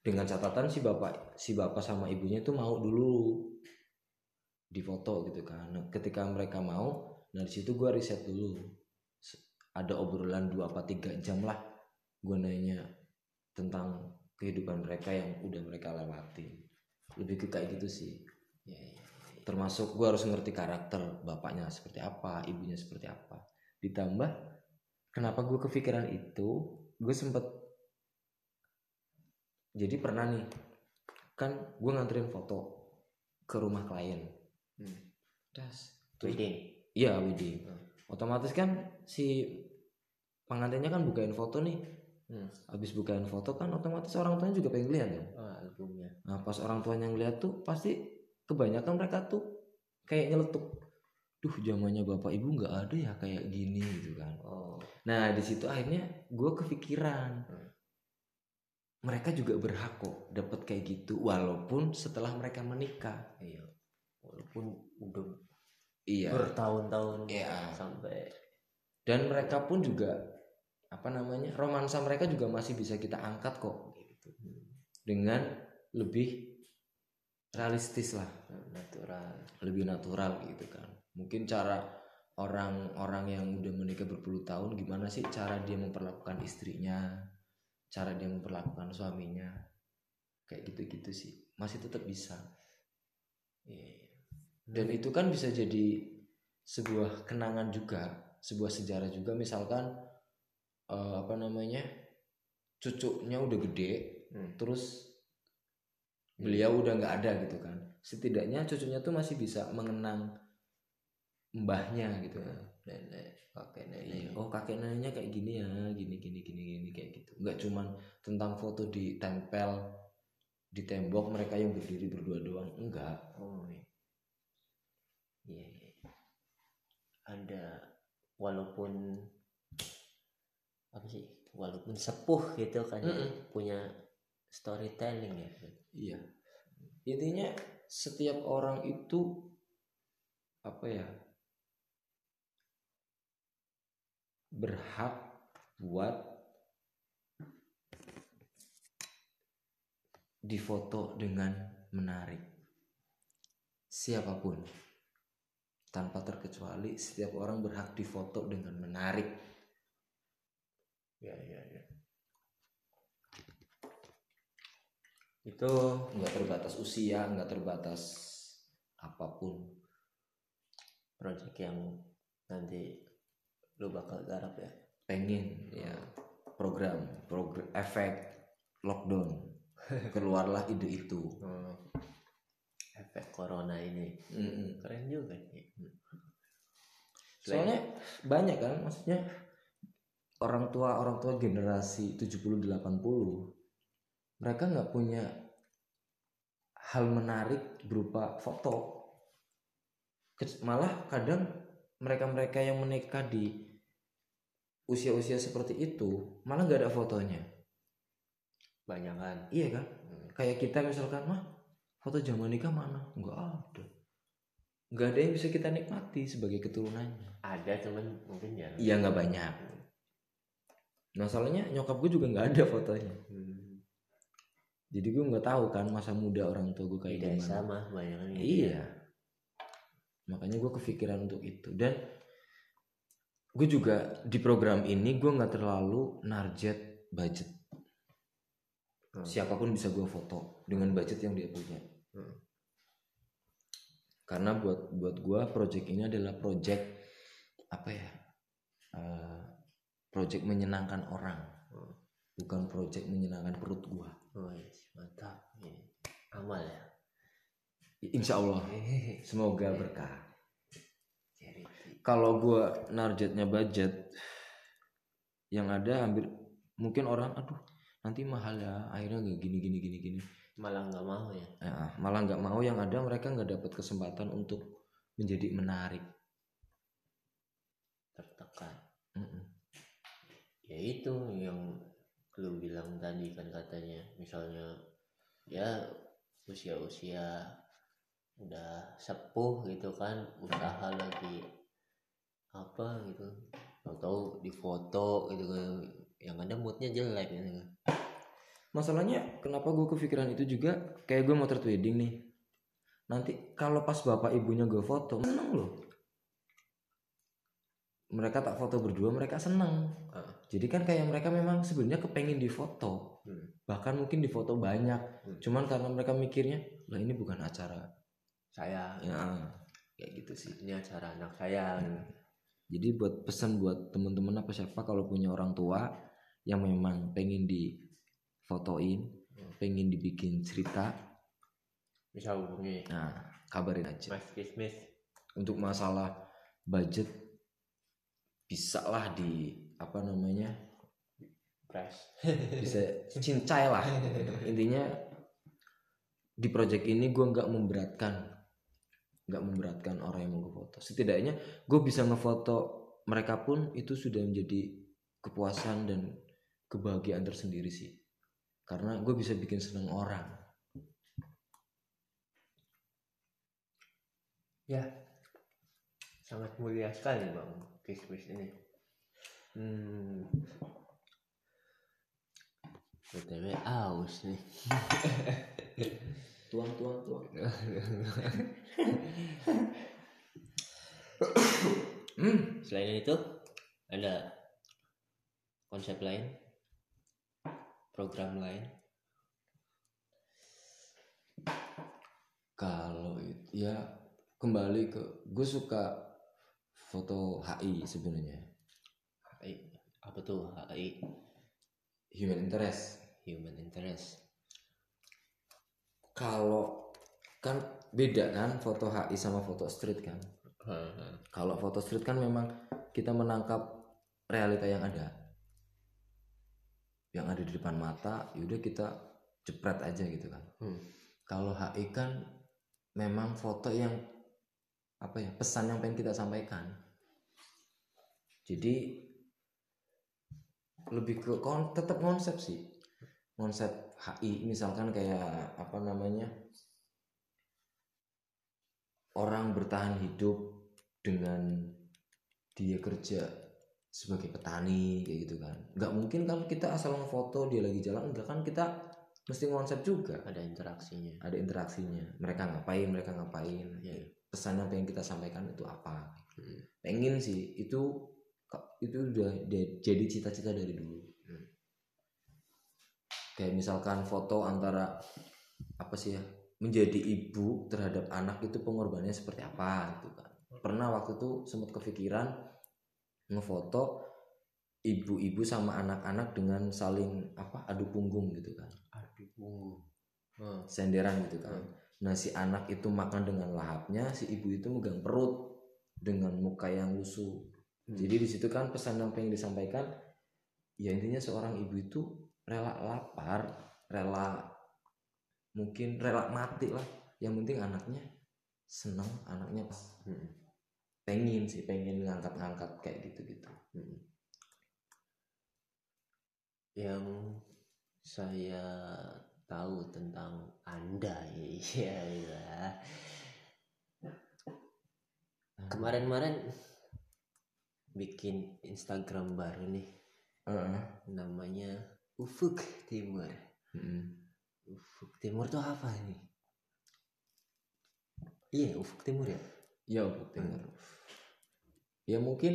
Dengan catatan si bapak si bapak sama ibunya itu mau dulu difoto gitu kan. Nah, ketika mereka mau nah di situ gue riset dulu. Ada obrolan dua apa tiga jam lah gue nanya tentang kehidupan mereka yang udah mereka lewati. Lebih ke kayak gitu sih. Ya, ya. termasuk gue harus ngerti karakter bapaknya seperti apa ibunya seperti apa. Ditambah kenapa gue kepikiran itu gue sempet jadi pernah nih kan gue nganterin foto ke rumah klien Hmm. das wedding iya wedding Hmm. otomatis kan si pengantinnya kan bukain foto nih Hmm. habis bukain foto kan otomatis orang tuanya juga pengen lihat dong oh, albumnya Nah pas orang tuanya ngeliat tuh pasti kebanyakan mereka tuh kayak nyeletuk. Duh zamannya bapak ibu nggak ada ya kayak gini gitu kan. oh Nah di situ akhirnya gue kepikiran. Hmm. Mereka juga berhak kok dapat kayak gitu walaupun setelah mereka menikah. iya walaupun udah Iya. bertahun-tahun Iya. sampai Dan mereka pun juga apa namanya romansa mereka juga masih bisa kita angkat kok gitu dengan lebih realistis lah. natural lebih natural gitu kan mungkin cara orang-orang yang udah menikah berpuluh tahun gimana sih cara dia memperlakukan istrinya? Cara dia memperlakukan suaminya? Kayak gitu-gitu sih. Masih tetap bisa. Iya iya. dan itu kan bisa jadi sebuah kenangan juga sebuah sejarah juga. Misalkan eh, apa namanya cucunya udah gede Hmm. terus beliau udah nggak ada gitu kan. Setidaknya cucunya tuh masih bisa mengenang mbahnya gitu. Kan nenek kakek Iya. nenek oh kakek neneknya kayak gini ya gini gini gini gini kayak gitu. Nggak cuman tentang foto ditempel di tembok mereka yang berdiri berdua doang. Enggak oh iya. Iya iya. ada walaupun apa sih walaupun sepuh gitu kan ya, Mm-mm. punya storytelling ya. Iya. Intinya setiap orang itu apa ya berhak buat difoto dengan menarik. Siapa pun tanpa terkecuali setiap orang berhak difoto dengan menarik. Ya ya ya. Itu nggak terbatas usia nggak terbatas apa pun. Project yang nanti lu bakal garap ya? Pengen ya. Program program efek lockdown. Keluarlah ide itu. Efek corona ini. Mm-mm. keren juga sih soalnya banyak kan maksudnya orang tua orang tua generasi 70 80 mereka nggak punya hal menarik berupa foto. Malah kadang mereka-mereka yang menikah di usia-usia seperti itu malah nggak ada fotonya. Banyak kan? Iya kan? Kayak kita misalkan mah foto zaman nikah mana? Nggak ada. Nggak ada yang bisa kita nikmati sebagai keturunannya. Ada cuman mungkin ya. Iya nggak banyak. Masalahnya nyokap gue juga nggak ada fotonya. Hmm. jadi gue nggak tahu kan masa muda orang tua gue kayak desa gimana. mah banyak kan gitu iya. ya. Makanya gue kepikiran untuk itu. Dan gue juga di program ini gue nggak terlalu narjet budget. Hmm. siapa pun bisa gue foto dengan budget yang dia punya. Hmm. karena buat buat gue project ini adalah project apa ya eh, project menyenangkan orang. Hmm. bukan project menyenangkan perut gue oh mantap. Amal ya insya Allah. Semoga berkah. Kalau gue narjetnya budget yang ada hampir mungkin orang aduh nanti mahal ya akhirnya nggak gini gini gini gini. Malah nggak mau ya? Ya, malah nggak mau yang ada mereka nggak dapat kesempatan untuk menjadi menarik. Tertekan. Mm-mm. ya itu yang lu bilang tadi kan katanya. Misalnya ya usia-usia udah sepuh gitu kan usaha lagi apa gitu. Tahu-tahu di foto gitu kan yang ada moodnya jelek gitu masalahnya kenapa gue kepikiran itu juga kayak gue mau wedding nih. Nanti kalau pas bapak ibunya gue foto seneng loh. Mereka tak foto berdua mereka seneng. Ah. jadi kan kayak mereka memang sebenarnya kepengen difoto. Hmm. bahkan mungkin difoto banyak. Hmm. cuman karena mereka mikirnya lah ini bukan acara saya. Ya. Kayak gitu sih ini acara anak saya. Gitu. jadi buat pesan buat temen-temen apa siapa kalau punya orang tua yang memang pengen difotoin Hmm. pengen dibikin cerita bisa hubungi. nah kabarin aja. Mas Kismis. Untuk masalah budget bisa lah di apa namanya Press. bisa cincai lah intinya di project ini gue nggak memberatkan nggak memberatkan orang yang mau gue foto setidaknya gue bisa ngefoto mereka pun itu sudah menjadi kepuasan dan kebahagiaan tersendiri sih karena gue bisa bikin seneng orang Ya, sangat mulia sekali bang Kismis ini. Hmm. BTW aus nih. tuang tuang tuang hmm. Selain itu ada konsep lain, program lain. kalau itu ya kembali ke gue suka foto HI sebenarnya HI apa tuh HI human interest Human Interest. Kalau kan beda kan foto HI sama foto street kan? Kalau foto street kan memang kita menangkap realita yang ada. Yang ada di depan mata yaudah kita jepret aja gitu kan. Hmm. kalau HI kan memang foto yang apa ya pesan yang pengen kita sampaikan. Jadi lebih ke kon tetap konsep sih. Konsep HI misalkan kayak apa namanya orang bertahan hidup dengan dia kerja sebagai petani kayak gitu kan nggak mungkin kan kita asal ngefoto dia lagi jalan enggak kan kita mesti konsep juga ada interaksinya ada interaksinya mereka ngapain mereka ngapain Iya. pesan yang pengen kita sampaikan itu apa Hmm. pengen sih itu itu udah jadi cita-cita dari dulu. Kayak misalkan foto antara apa sih ya menjadi ibu terhadap anak itu pengorbanannya seperti apa gitu kan pernah waktu itu sempat kepikiran ngefoto ibu-ibu sama anak-anak dengan saling apa adu punggung gitu kan adu punggung Hmm. senderan gitu kan. Nah si anak itu makan dengan lahapnya, si ibu itu megang perut dengan muka yang lusuh. Hmm. Jadi di situ kan pesan yang pengen disampaikan, ya intinya seorang ibu itu rela lapar, rela mungkin rela mati lah. Yang penting anaknya seneng, anaknya Hmm. pengen sih, pengen ngangkat-ngangkat kayak gitu-gitu. Hmm. yang saya tahu tentang anda ya ya kemarin-kemarin bikin Instagram baru nih Heeh. namanya Ufuk Timur Mm-mm. Ufuk Timur tuh apa nih iya Ufuk Timur ya Ya ufuk timur. Ya mungkin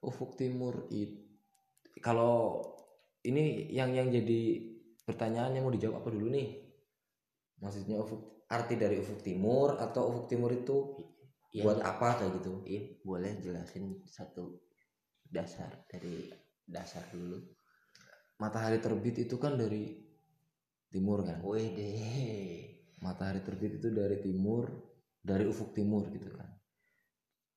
ufuk timur itu kalau ini yang yang jadi pertanyaan yang mau dijawab apa dulu nih? Maksudnya ufuk arti dari ufuk timur atau ufuk timur itu Iya, buat apa kayak gitu? iya, boleh jelasin satu dasar dari dasar dulu Matahari terbit itu kan dari timur kan? Wede. Matahari terbit itu dari timur, dari ufuk timur gitu kan.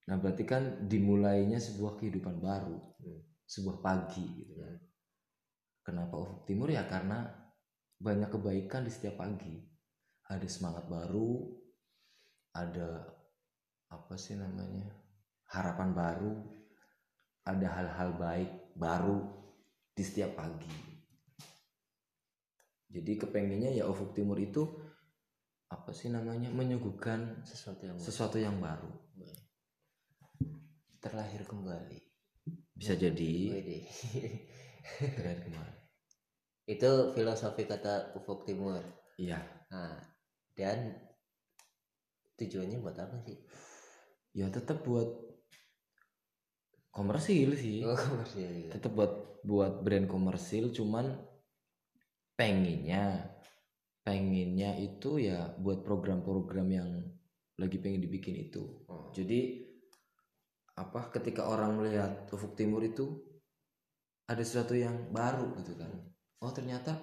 Nah, berarti kan dimulainya sebuah kehidupan baru, Hmm. sebuah pagi gitu kan. Hmm. Kenapa ufuk timur ya karena banyak kebaikan di setiap pagi. Ada semangat baru, ada apa sih namanya? harapan baru, ada hal-hal baik baru di setiap pagi. Jadi kepengennya ya ufuk timur itu apa sih namanya? menyuguhkan Sesuatu yang sesuatu yang baru. terlahir kembali. Bisa jadi Wede. keren kemarin. Itu filosofi kata Ufuk Timur. Iya, Nah, dan tujuannya buat apa sih? ya tetap buat komersil sih. Oh, komersial juga. tetap buat buat brand komersil cuman pengennya pengennya itu ya buat program-program yang lagi pengen dibikin itu Oh. jadi apa ketika orang melihat ufuk timur itu ada sesuatu yang baru gitu kan oh ternyata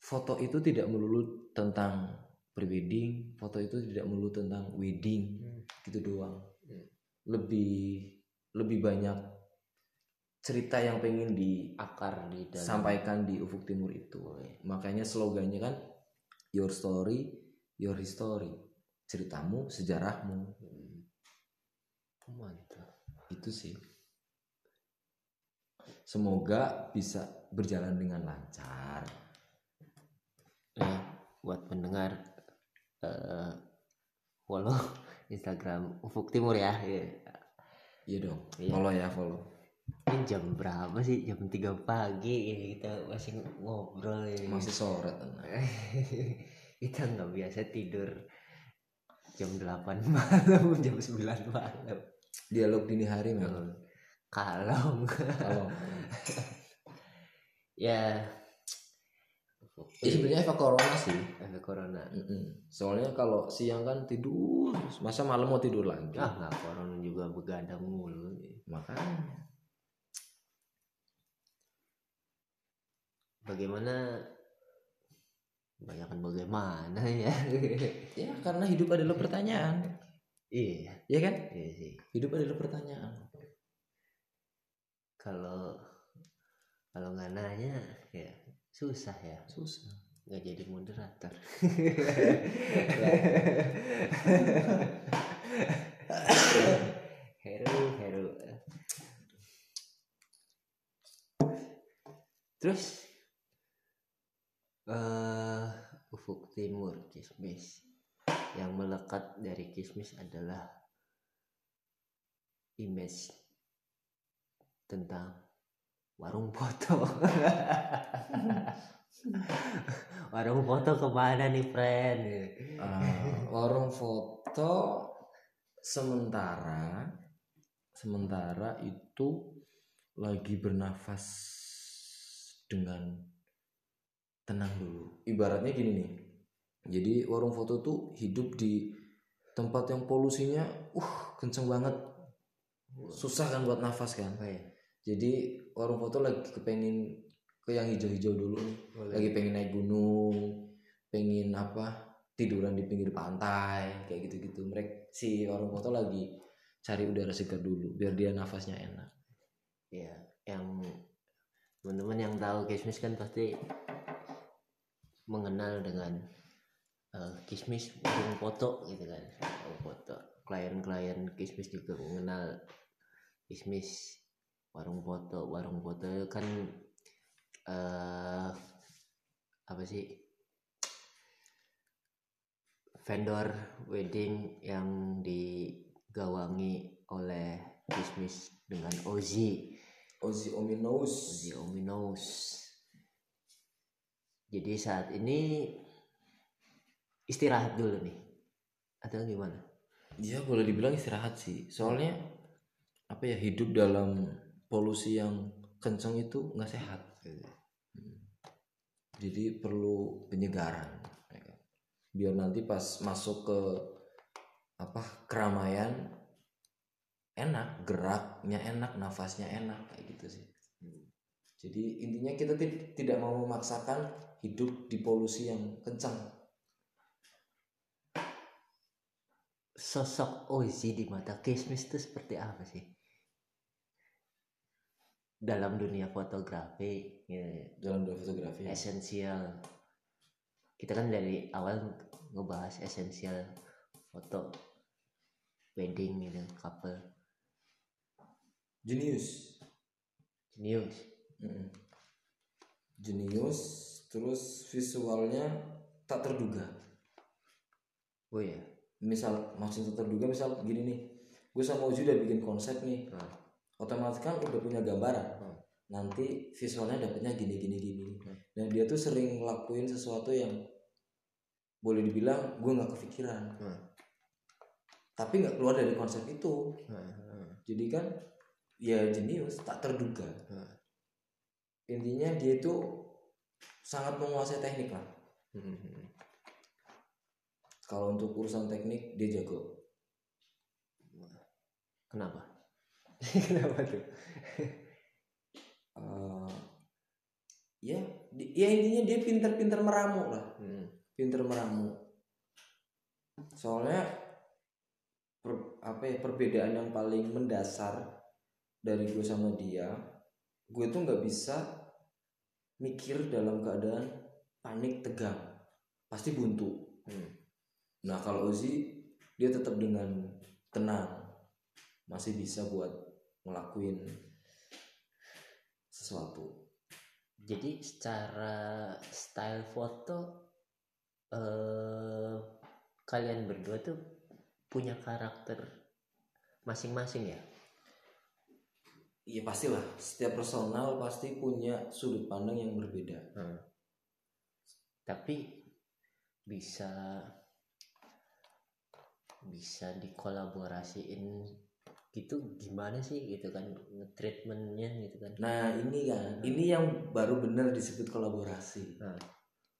foto itu tidak melulu tentang prewedding foto itu tidak melulu tentang wedding Hmm. gitu doang Hmm. lebih lebih banyak cerita yang pengen Akar di dalam. disampaikan di ufuk timur itu makanya slogannya kan your story your history ceritamu sejarahmu Hmm. Mantap. itu sih semoga bisa berjalan dengan lancar Nah, buat pendengar eh follow Instagram Ufuk Timur ya. Iya. dong Iya. follow ya follow Ini jam berapa sih? Jam 3 pagi ya kita masih ngobrol ya. masih sore tenang. kita nggak biasa tidur jam 8 malam, jam 9 malam. dialog dini hari memang Kalau kalau ya ini sebenarnya efek corona sih efek corona. Mm-mm. soalnya kalau siang kan tidur masa malam mau tidur lagi Ah nggak corona juga begadang mulu. makanya Bagaimana? Banyakan bagaimana ya? ya karena hidup adalah pertanyaan iya, ya kan iya sih. hidup adalah pertanyaan Kalau kalau nggak nanya ya susah ya. susah. Nggak jadi moderator. Heru heru. Terus eh ufuk timur kismis. Yang melekat dari kismis adalah image tentang warung foto. Warung foto ke mana nih friend? Ah, warung foto sementara sementara itu lagi bernafas dengan tenang dulu. Ibaratnya gini nih jadi warung foto tuh hidup di tempat yang polusinya uh kenceng banget. Susah kan buat nafas kan? Apa ya jadi warung foto lagi kepengen ke yang hijau-hijau dulu Boleh. lagi pengen naik gunung pengen apa tiduran di pinggir pantai kayak gitu-gitu. Mereka si warung foto lagi cari udara segar dulu biar dia nafasnya enak. Ya yang teman-teman yang tahu kismis kan pasti mengenal dengan eh, kismis warung foto gitu kan. Warung foto. Klien-klien kismis juga mengenal kismis warung foto warung foto kan eh apa sih? Vendor wedding yang digawangi oleh kismis dengan Ozi. Ozzy Ominous. Ozi Ominous. Jadi saat ini istirahat dulu nih. Atau gimana? Dia boleh dibilang istirahat sih. Soalnya apa ya hidup dalam polusi yang kenceng itu nggak sehat. Hmm. jadi perlu penyegaran ya kan? biar nanti pas masuk ke apa keramaian enak geraknya enak nafasnya enak kayak gitu sih. Jadi intinya kita ti- tidak mau memaksakan hidup di polusi yang kencang sosok Ozi di mata kismis itu seperti apa sih dalam dunia fotografi ya, dalam dunia fotografi esensial. Kita kan dari awal ngebahas esensial foto wedding gitu couple. Jenius. Jenius. Mm. jenius terus visualnya tak terduga. Oh ya misal maksud tak terduga misal gini nih. Gue sama Uji udah bikin konsep nih. Nah, otomatis kan udah punya gambaran Hmm. nanti visualnya dapetnya gini gini gini Hmm. dan dia tuh sering ngelakuin sesuatu yang boleh dibilang gue nggak kepikiran Hmm. tapi nggak keluar dari konsep itu nah, nah, jadi kan ya jenius tak terduga nah. intinya dia itu sangat menguasai teknik lah Hmm. kalau untuk urusan teknik dia jago kenapa kenapa tuh? Eh, ya ya intinya dia pinter-pinter meramu lah. Hmm. pinter meramu. Soalnya per- apa ya perbedaan yang paling mendasar dari gue sama dia gue tuh nggak bisa mikir dalam keadaan panik tegang. Pasti buntu. Hmm. nah kalau Uzi dia tetap dengan tenang. Masih bisa buat ngelakuin sesuatu jadi secara style foto eh kalian berdua tuh punya karakter masing-masing ya Iya pastilah setiap personal pasti punya sudut pandang yang berbeda. Hmm. tapi bisa bisa dikolaborasiin gitu gimana sih gitu kan treatmentnya gitu kan Nah ini kan, ini yang baru benar disebut kolaborasi. Hmm.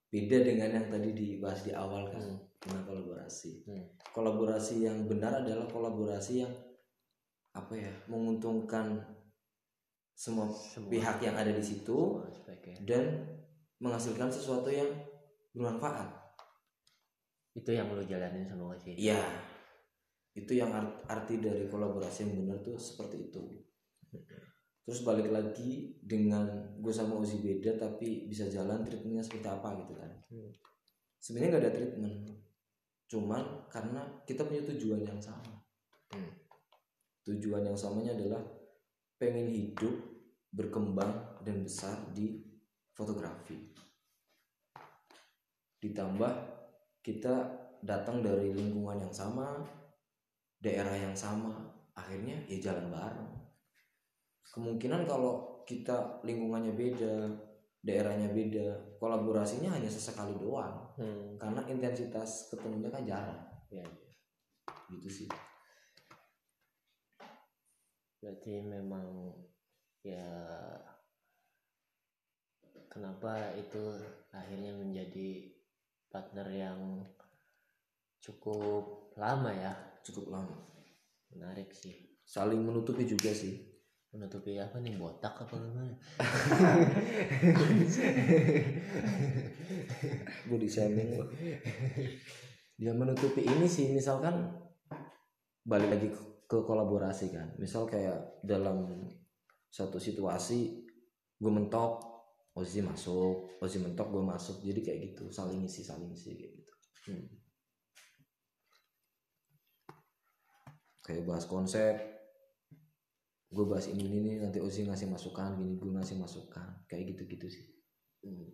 Beda dengan yang tadi dibahas di awal kan, Hmm. tentang kolaborasi. Hmm. Kolaborasi yang benar adalah kolaborasi yang apa ya, menguntungkan semua Semua- pihak yang ada di situ aspeknya. dan menghasilkan sesuatu yang bermanfaat. itu yang lo jalanin sama Ozi Iya. Itu yang art- arti dari kolaborasi yang benar tuh seperti itu. terus balik lagi dengan gue sama Uzi beda tapi bisa jalan treatmentnya seperti apa gitu kan Hmm. sebenarnya nggak ada treatment cuman karena kita punya tujuan yang sama Hmm. tujuan yang samanya adalah pengen hidup berkembang dan besar di fotografi ditambah kita datang dari lingkungan yang sama daerah yang sama akhirnya ya jalan bareng. Kemungkinan kalau kita lingkungannya beda daerahnya beda kolaborasinya hanya sesekali doang. Hmm. karena intensitas ketemunya kan jarang. Ya, gitu sih. Berarti memang ya kenapa itu akhirnya menjadi partner yang cukup lama ya cukup lama. Menarik sih. Saling menutupi juga sih. Menutupi apa nih? Botak apa gimana? Body shaming. Dia menutupi ini sih misalkan balik lagi ke, ke kolaborasi kan. Misal kayak dalam satu situasi gue mentok Ozi masuk. Ozi mentok gue masuk. Jadi kayak gitu. Saling isi saling isi kayak gitu. Hmm. Kayak bahas konsep. Gue bahas ini ini nih, nanti Ozi ngasih masukan gini gue ngasih masukan. Kayak gitu gitu sih. Hmm.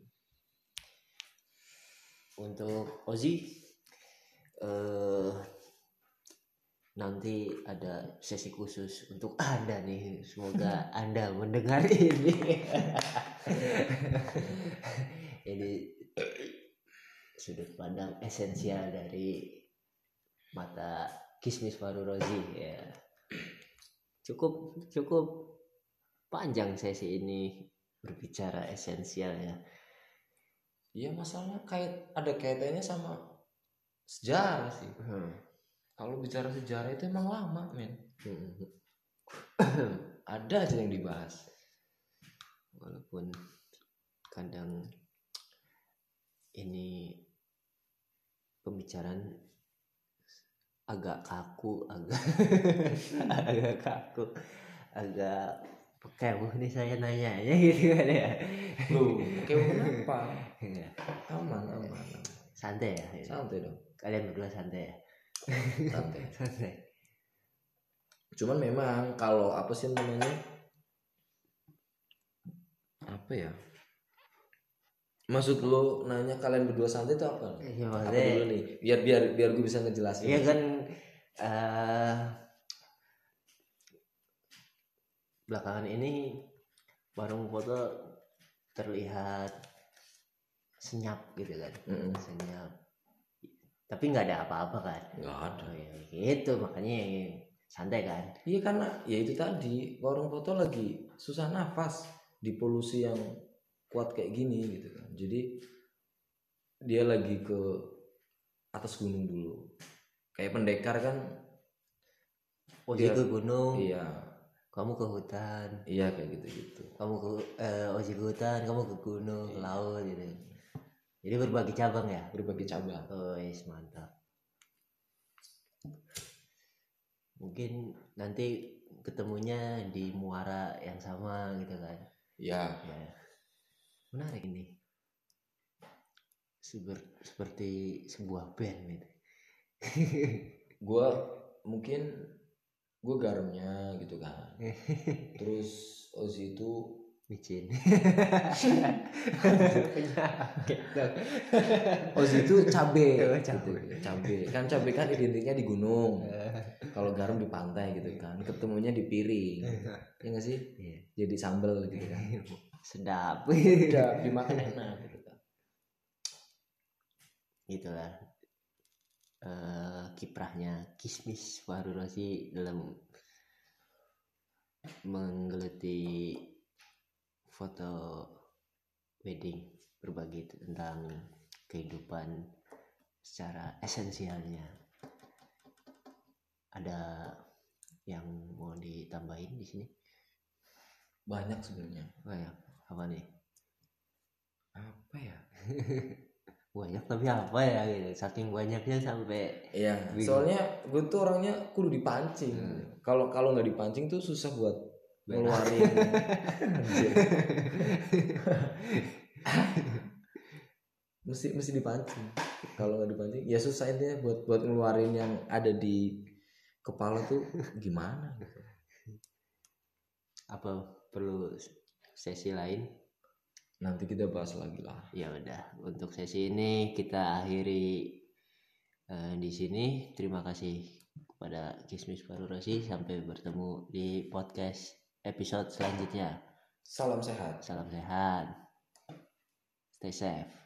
untuk Ozi eh nanti ada sesi khusus untuk anda nih. Semoga anda mendengar ini. Ini sudut pandang esensial dari mata Kismis Faru Rozi ya cukup cukup panjang sesi ini berbicara esensial ya Iya masalahnya kait ada kaitannya sama sejarah sih. Hmm. Kalau bicara sejarah itu emang lama, men. Hmm. Ada aja yang dibahas. walaupun kadang ini pembicaraan agak kaku agak agak kaku agak pekew nih saya nanyanya gitu kan ya Loh, kayak kenapa? Iya. Aman, aman, aman. santai ya Santai dong, kalian berdua santai ya santai. santai Cuman memang kalau apa sih namanya? Apa ya? Maksud lo nanya kalian berdua santai itu apa? Iya, Apa dulu nih? Biar biar biar gue bisa ngejelasin. Iya kan eh belakangan ini warung foto terlihat senyap gitu kan Mm-mm. senyap tapi nggak ada apa-apa kan Nggak ada. oh, ya, gitu makanya santai kan Iya karena ya itu tadi warung foto lagi susah nafas di polusi yang kuat kayak gini gitu kan. Jadi dia lagi ke atas gunung dulu. Kayak pendekar kan Oji Iya. ke gunung iya kamu ke hutan iya kayak gitu-gitu. kamu ke eh, Oji ke hutan kamu ke gunung ke laut gitu jadi berbagi cabang ya Berbagi cabang. Oh, yes, mantap. Mungkin nanti ketemunya di muara yang sama gitu kan. Ya, Ya. Menarik ini. Seber- seperti sebuah band gitu. gua mungkin gue garamnya gitu kan. Terus Ozi itu Micin. Ozi itu cabe, Oh, gitu. cabe. Kan cabe kan identiknya di gunung. Kalau garam di pantai gitu kan. Ketemunya di piring. Ya nggak sih? Iya. Jadi sambel gitu kan. Sedap. Udah dimakan enak gitu. Itulah eh, kiprahnya Kismis Fahru Rosi dalam menggeluti foto wedding berbagi tentang kehidupan secara esensialnya ada yang mau ditambahin di sini Banyak sebenarnya. banyak apa nih Apa ya? banyak tapi apa ya gitu. Saking banyaknya sampai Iya, Bingung. soalnya gue tuh orangnya kudu dipancing. Hmm. Kalau kalau nggak dipancing tuh susah buat ngeluarin. Mesti mesti dipancing. Kalau nggak dipancing ya susah intinya buat buat ngeluarin yang ada di kepala tuh gimana gitu. Apa perlu sesi lain nanti kita bahas lagi lah. Ya udah untuk sesi ini kita akhiri eh, di sini. Terima kasih kepada Kismis Baru Rosi sampai bertemu di podcast episode selanjutnya. Salam sehat. Salam sehat. Stay safe